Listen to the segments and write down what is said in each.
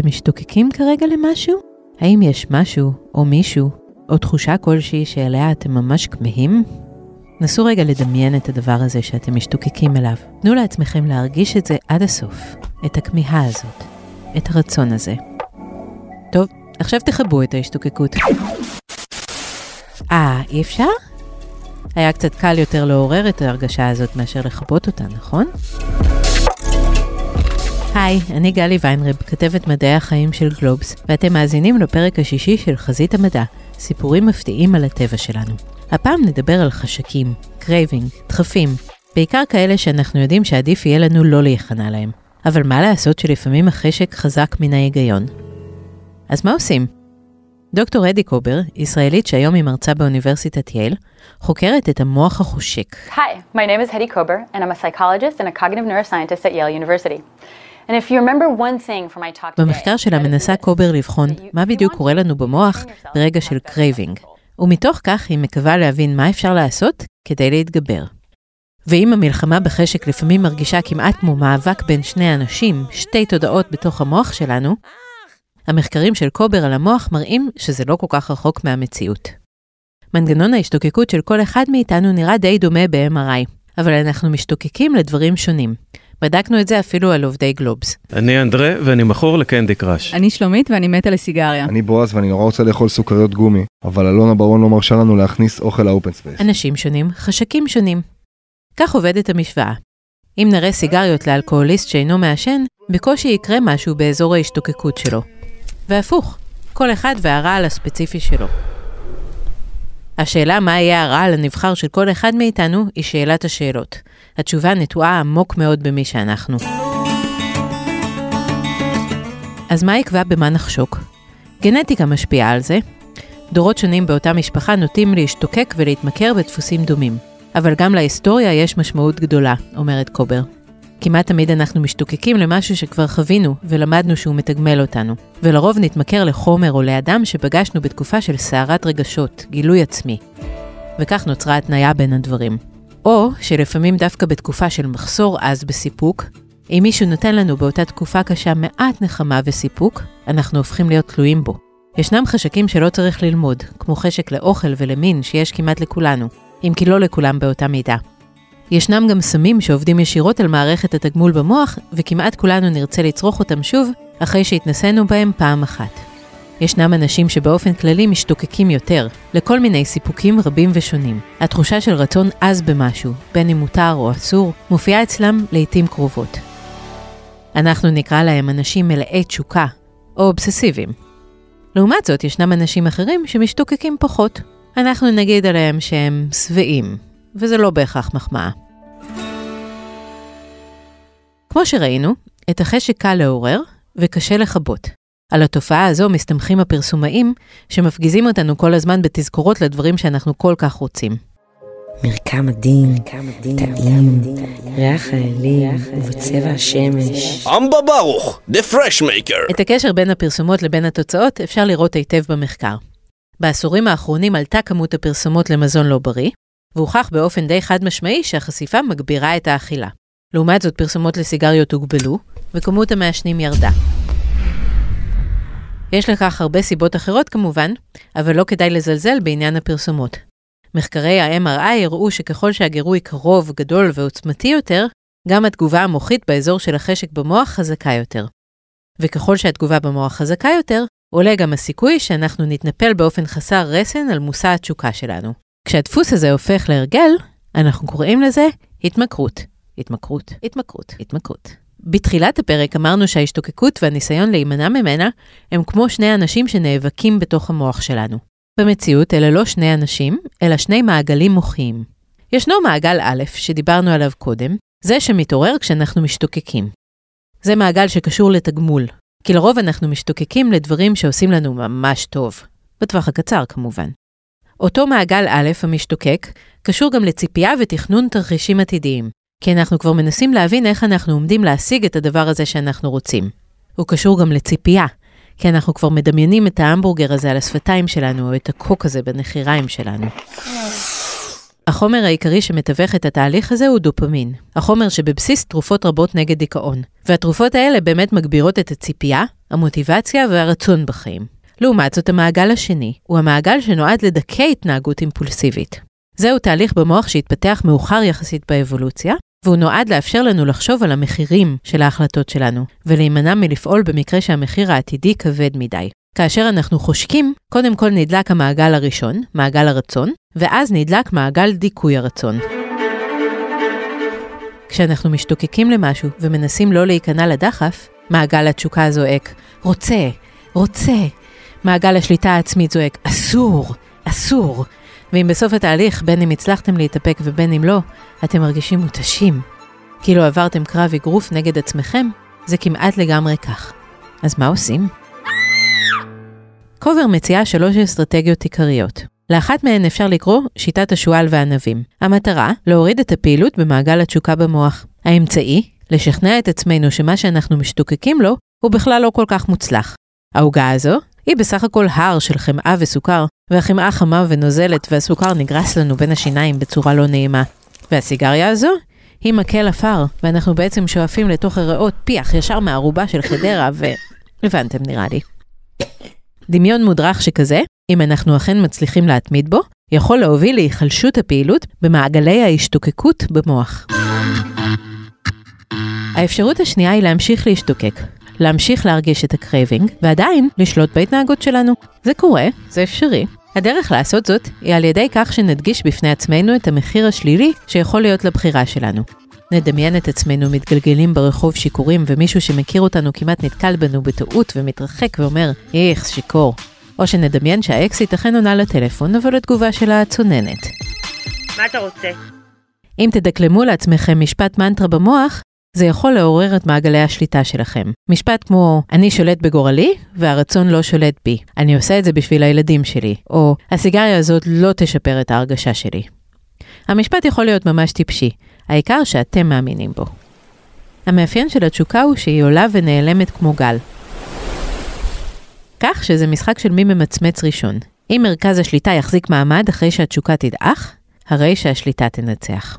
אתם משתוקקים כרגע למשהו? האם יש משהו, או מישהו, או תחושה כלשהי שאליה אתם ממש כמהים? נסו רגע לדמיין את הדבר הזה שאתם משתוקקים אליו. תנו לעצמכם להרגיש את זה עד הסוף, את הכמיהה הזאת, את הרצון הזה. טוב, עכשיו תכבו את ההשתוקקות. אה, אי אפשר? היה קצת קל יותר לעורר את ההרגשה הזאת מאשר לכבות אותה, נכון? היי, אני גלי ויינרב, כתבת מדעי החיים של גלובס, ואתם מאזינים לפרק השישי של חזית המדע, סיפורים מפתיעים על הטבע שלנו. הפעם נדבר על חשקים, craving, דחפים, בעיקר כאלה שאנחנו יודעים שעדיף יהיה לנו לא להיכנע להם. אבל מה לעשות שלפעמים החשק חזק מן ההיגיון? אז מה עושים? דוקטור הדי קובר, ישראלית שהיום היא מרצה באוניברסיטת יייל, חוקרת את המוח החושק. Hi, my name is Hedy Kober, and I'm a psychologist and a cognitive neuroscientist at Yale University. במחקר שלה מנסה קובר לבחון מה בדיוק קורה לנו במוח ברגע של craving. ומתוך כך היא מקווה להבין מה אפשר לעשות כדי להתגבר. ואם המלחמה בחשק לפעמים מרגישה כמעט כמו מאבק בין שני אנשים, שתי תודעות בתוך המוח שלנו, המחקרים של קובר על המוח מראים שזה לא כל כך רחוק מהמציאות. מנגנון ההשתוקקות של כל אחד מאיתנו נראה די דומה ב-MRI, אבל אנחנו משתוקקים לדברים שונים. בדקנו את זה אפילו על עובדי גלובס. אני אנדרה ואני מכור ל Candy Crush. אני שלומית ואני מתה לסיגריה. אני בועז ואני נורא רוצה לאכול סוכריות גומי, אבל אלונה ברון לא מרשה לנו להכניס אוכל ל open space. אנשים שונים, חשקים שונים. כך עובדת המשוואה. אם נראה סיגריות לאלכוהוליסט שאינו מעשן, בקושי יקרה משהו באזור ההשתוקקות שלו. והפוך, כל אחד והרעל הספציפי שלו. השאלה מה יהיה הרעל הנבחר של כל אחד מאיתנו היא שאלת השאלות. התשובה נטועה עמוק מאוד במי שאנחנו. אז מה יקבע במה נחשוק? גנטיקה משפיעה על זה, דורות שונים באותה משפחה נוטים להשתוקק ולהתמכר בדפוסים דומים. אבל גם להיסטוריה יש משמעות גדולה, אומרת קובר. כמעט תמיד אנחנו משתוקקים למשהו שכבר חווינו ולמדנו שהוא מתגמל אותנו, ולרוב נתמכר לחומר או לאדם שפגשנו בתקופה של סערת רגשות, גילוי עצמי. וכך נוצרה התניה בין הדברים. או שלפעמים דווקא בתקופה של מחסור עז בסיפוק, אם מישהו נותן לנו באותה תקופה קשה מעט נחמה וסיפוק, אנחנו הופכים להיות תלויים בו. ישנם חשקים שלא צריך ללמוד, כמו חשק לאוכל ולמין שיש כמעט לכולנו, אם כי לא לכולם באותה מידה. ישנם גם סמים שעובדים ישירות על מערכת התגמול במוח, וכמעט כולנו נרצה לצרוך אותם שוב, אחרי שהתנסינו בהם פעם אחת. ישנם אנשים שבאופן כללי משתוקקים יותר, לכל מיני סיפוקים רבים ושונים. התחושה של רצון עז במשהו, בין אם מותר או אסור, מופיעה אצלם לעיתים קרובות. אנחנו נקרא להם אנשים מלאי תשוקה, או אובססיביים. לעומת זאת, ישנם אנשים אחרים שמשתוקקים פחות. אנחנו נגיד עליהם שהם שבעים, וזה לא בהכרח מחמאה. כמו שראינו, את החשק קל לעורר וקשה לכבות. על התופעה הזו מסתמכים הפרסומאים, שמפגיזים אותנו כל הזמן בתזכורות לדברים שאנחנו כל כך רוצים. מרקם עדין, טעים, ריח העלים ובצבע השמש. אמבה ברוך, The Fresh Maker. את הקשר בין הפרסומות לבין התוצאות אפשר לראות היטב במחקר. בעשורים האחרונים עלתה כמות הפרסומות למזון לא בריא, והוכח באופן די חד משמעי שהחשיפה מגבירה את האכילה. לעומת זאת, פרסומות לסיגריות הוגבלו, וכמות המעשנים ירדה. יש לכך הרבה סיבות אחרות כמובן, אבל לא כדאי לזלזל בעניין הפרסומות. מחקרי ה-MRI הראו שככל שהגירוי קרוב, גדול ועוצמתי יותר, גם התגובה המוחית באזור של החשק במוח חזקה יותר. וככל שהתגובה במוח חזקה יותר, עולה גם הסיכוי שאנחנו נתנפל באופן חסר רסן על מושא התשוקה שלנו. כשהדפוס הזה הופך להרגל, אנחנו קוראים לזה התמכרות. התמכרות, התמכרות, התמכרות. בתחילת הפרק אמרנו שההשתוקקות והניסיון להימנע ממנה הם כמו שני אנשים שנאבקים בתוך המוח שלנו. במציאות אלה לא שני אנשים, אלא שני מעגלים מוחיים. ישנו מעגל א', שדיברנו עליו קודם, זה שמתעורר כשאנחנו משתוקקים. זה מעגל שקשור לתגמול, כי לרוב אנחנו משתוקקים לדברים שעושים לנו ממש טוב, בטווח הקצר כמובן. אותו מעגל א', המשתוקק, קשור גם לציפייה ותכנון תרחישים עתידיים, כי אנחנו כבר מנסים להבין איך אנחנו עומדים להשיג את הדבר הזה שאנחנו רוצים. הוא קשור גם לציפייה, כי אנחנו כבר מדמיינים את ההמבורגר הזה על השפתיים שלנו, או את הקוק הזה בנחיריים שלנו. החומר העיקרי שמתווך את התהליך הזה הוא דופמין, החומר שבבסיס תרופות רבות נגד דיכאון. והתרופות האלה באמת מגבירות את הציפייה, המוטיבציה והרצון בחיים. לעומת זאת, המעגל השני הוא המעגל שנועד לדכא התנהגות אימפולסיבית. זהו תהליך במוח שהתפתח מאוחר יחסית באבולוציה, והוא נועד לאפשר לנו לחשוב על המחירים של ההחלטות שלנו, ולהימנע מלפעול במקרה שהמחיר העתידי כבד מדי. כאשר אנחנו חושקים, קודם כל נדלק המעגל הראשון, מעגל הרצון, ואז נדלק מעגל דיכוי הרצון. כשאנחנו משתוקקים למשהו ומנסים לא להיכנע לדחף, מעגל התשוקה זועק, רוצה, רוצה. מעגל השליטה העצמית זועק, אסור, אסור. ואם בסוף התהליך, בין אם הצלחתם להתאפק ובין אם לא, אתם מרגישים מותשים. כאילו עברתם קרב אגרוף נגד עצמכם, זה כמעט לגמרי כך. אז מה עושים? קובר מציעה שלוש אסטרטגיות עיקריות. לאחת מהן אפשר לקרוא שיטת השועל והענבים. המטרה, להוריד את הפעילות במעגל התשוקה במוח. האמצעי, לשכנע את עצמנו שמה שאנחנו משתוקקים לו, הוא בכלל לא כל כך מוצלח. העוגה הזו, היא בסך הכל הר של חמאה וסוכר, והחמאה חמה ונוזלת והסוכר נגרס לנו בין השיניים בצורה לא נעימה. והסיגריה הזו, היא מקל עפר, ואנחנו בעצם שואפים לתוך הריאות פיח ישר מהערובה של חדרה, ו... הבנתם נראה לי. דמיון מודרך שכזה, אם אנחנו אכן מצליחים להתמיד בו, יכול להוביל להיחלשות הפעילות במעגלי ההשתוקקות במוח. האפשרות השנייה היא להמשיך להשתוקק, להמשיך להרגיש את ה craving, ועדיין לשלוט בהתנהגות שלנו. זה קורה, זה אפשרי. הדרך לעשות זאת היא על ידי כך שנדגיש בפני עצמנו את המחיר השלילי שיכול להיות לבחירה שלנו. נדמיין את עצמנו מתגלגלים ברחוב שיכורים ומישהו שמכיר אותנו כמעט נתקל בנו בטעות ומתרחק ואומר, איך, שיכור. או שנדמיין שהאקסית אכן עונה לטלפון, אבל התגובה שלה צוננת. מה אתה רוצה? אם תדקלמו לעצמכם משפט מנטרה במוח, זה יכול לעורר את מעגלי השליטה שלכם. משפט כמו, אני שולט בגורלי, והרצון לא שולט בי. אני עושה את זה בשביל הילדים שלי. או, הסיגריה הזאת לא תשפר את ההרגשה שלי. המשפט יכול להיות ממש טיפשי, העיקר שאתם מאמינים בו. המאפיין של התשוקה הוא שהיא עולה ונעלמת כמו גל. כך שזה משחק של מי ממצמץ ראשון. אם מרכז השליטה יחזיק מעמד אחרי שהתשוקה תדעך, הרי שהשליטה תנצח.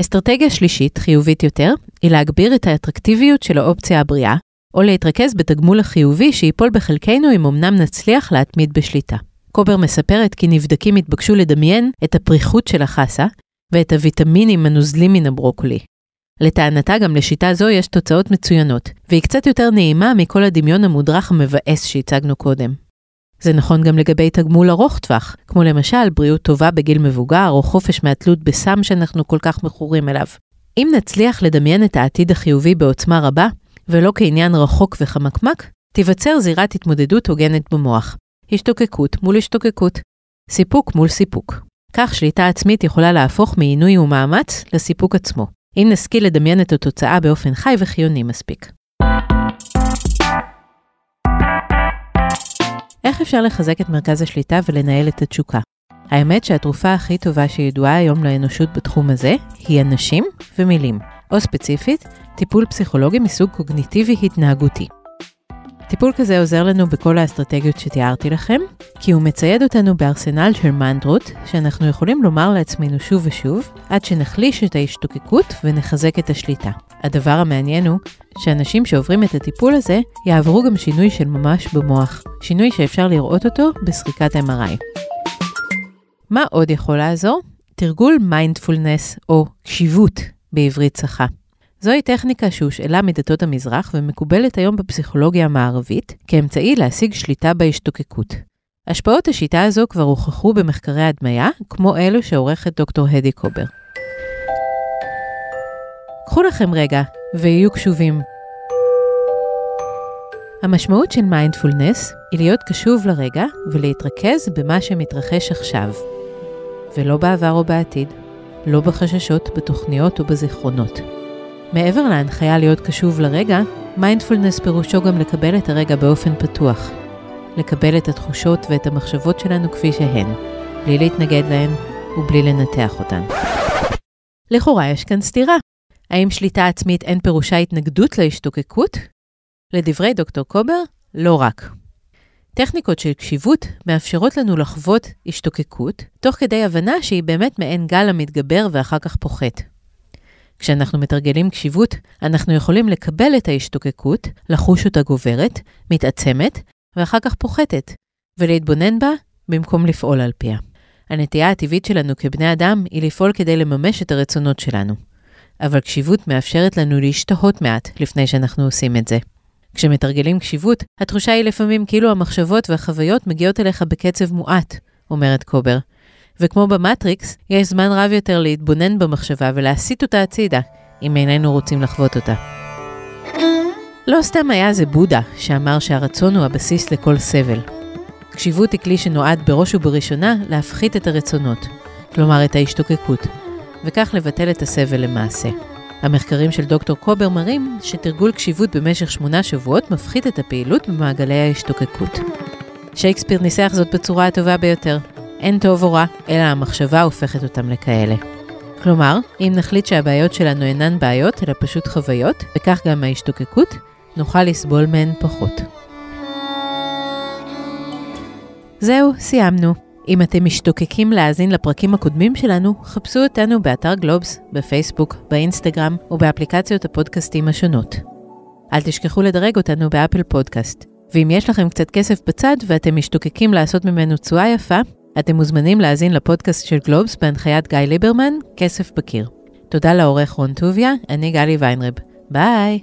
אסטרטגיה שלישית, חיובית יותר, היא להגביר את האטרקטיביות של האופציה הבריאה, או להתרכז בתגמול החיובי שיפול בחלקנו אם אמנם נצליח להתמיד בשליטה. קובר מספרת כי נבדקים התבקשו לדמיין את הפריחות של החסה ואת הוויטמינים הנוזלים מן הברוקולי. לטענתה גם לשיטה זו יש תוצאות מצוינות, והיא קצת יותר נעימה מכל הדמיון המודרך המבאס שהצגנו קודם. זה נכון גם לגבי תגמול ארוך טווח, כמו למשל בריאות טובה בגיל מבוגר או חופש מהתלות בסם שאנחנו כל כך מכורים אליו. אם נצליח לדמיין את העתיד החיובי בעוצמה רבה, ולא כעניין רחוק וחמקמק, תיווצר זירת התמודדות הוגנת במוח. השתוקקות מול השתוקקות, סיפוק מול סיפוק. כך שליטה עצמית יכולה להפוך מעינוי ומאמץ לסיפוק עצמו, אם נשכיל לדמיין את התוצאה באופן חי וחיוני מספיק. איך אפשר לחזק את מרכז השליטה ולנהל את התשוקה? האמת שהתרופה הכי טובה שידועה היום לאנושות בתחום הזה היא אנשים ומילים, או ספציפית, טיפול פסיכולוגי מסוג קוגניטיבי התנהגותי. טיפול כזה עוזר לנו בכל האסטרטגיות שתיארתי לכם, כי הוא מצייד אותנו בארסנל של מנטרות, שאנחנו יכולים לומר לעצמנו שוב ושוב, עד שנחליש את ההשתוקקות ונחזק את השליטה. הדבר המעניין הוא שאנשים שעוברים את הטיפול הזה, יעברו גם שינוי של ממש במוח, שינוי שאפשר לראות אותו בסריקת MRI. מה עוד יכול לעזור? תרגול מיינדפולנס, או קשיבות בעברית צחה. זוהי טכניקה שהושאלה מדתות המזרח ומקובלת היום בפסיכולוגיה המערבית כאמצעי להשיג שליטה בהשתוקקות. השפעות השיטה הזו כבר הוכחו במחקרי הדמיה, כמו אלו שעורכת דוקטור הדי קובר. קחו לכם רגע ויהיו קשובים. המשמעות של מיינדפולנס היא להיות קשוב לרגע ולהתרכז במה שמתרחש עכשיו, ולא בעבר או בעתיד, לא בחששות, בתוכניות או בזיכרונות. מעבר להנחיה להיות קשוב לרגע, מיינדפולנס פירושו גם לקבל את הרגע באופן פתוח. לקבל את התחושות ואת המחשבות שלנו כפי שהן, בלי להתנגד להן ובלי לנתח אותן. לכאורה יש כאן סתירה. האם שליטה עצמית אין פירושה התנגדות להשתוקקות? לדברי דוקטור קובר, לא רק. טכניקות של קשיבות מאפשרות לנו לחוות השתוקקות, תוך כדי הבנה שהיא באמת מעין גל המתגבר ואחר כך פוחת. כשאנחנו מתרגלים קשיבות, אנחנו יכולים לקבל את ההשתוקקות, לחוש אותה גוברת, מתעצמת, ואחר כך פוחתת, ולהתבונן בה במקום לפעול על פיה. הנטייה הטבעית שלנו כבני אדם היא לפעול כדי לממש את הרצונות שלנו. אבל קשיבות מאפשרת לנו להשתהות מעט לפני שאנחנו עושים את זה. כשמתרגלים קשיבות, התחושה היא לפעמים כאילו המחשבות והחוויות מגיעות אליך בקצב מועט, אומרת קובר. וכמו במטריקס, יש זמן רב יותר להתבונן במחשבה ולהסיט אותה הצידה, אם איננו רוצים לחוות אותה. לא סתם היה זה בודה שאמר שהרצון הוא הבסיס לכל סבל. קשיבות היא כלי שנועד בראש ובראשונה להפחית את הרצונות, כלומר את ההשתוקקות, וכך לבטל את הסבל למעשה. המחקרים של דוקטור קובר מראים שתרגול קשיבות במשך שמונה שבועות מפחית את הפעילות במעגלי ההשתוקקות. שייקספיר ניסח זאת בצורה הטובה ביותר. אין טוב או רע, אלא המחשבה הופכת אותם לכאלה. כלומר, אם נחליט שהבעיות שלנו אינן בעיות, אלא פשוט חוויות, וכך גם ההשתוקקות, נוכל לסבול מהן פחות. זהו, סיימנו. אם אתם משתוקקים להאזין לפרקים הקודמים שלנו, חפשו אותנו באתר גלובס, בפייסבוק, באינסטגרם ובאפליקציות הפודקאסטים השונות. אל תשכחו לדרג אותנו באפל פודקאסט. ואם יש לכם קצת כסף בצד ואתם משתוקקים לעשות ממנו תשואה יפה, אתם מוזמנים להאזין לפודקאסט של גלובס בהנחיית גיא ליברמן, כסף בקיר. תודה לעורך רון טוביה, אני גלי ויינרב. ביי!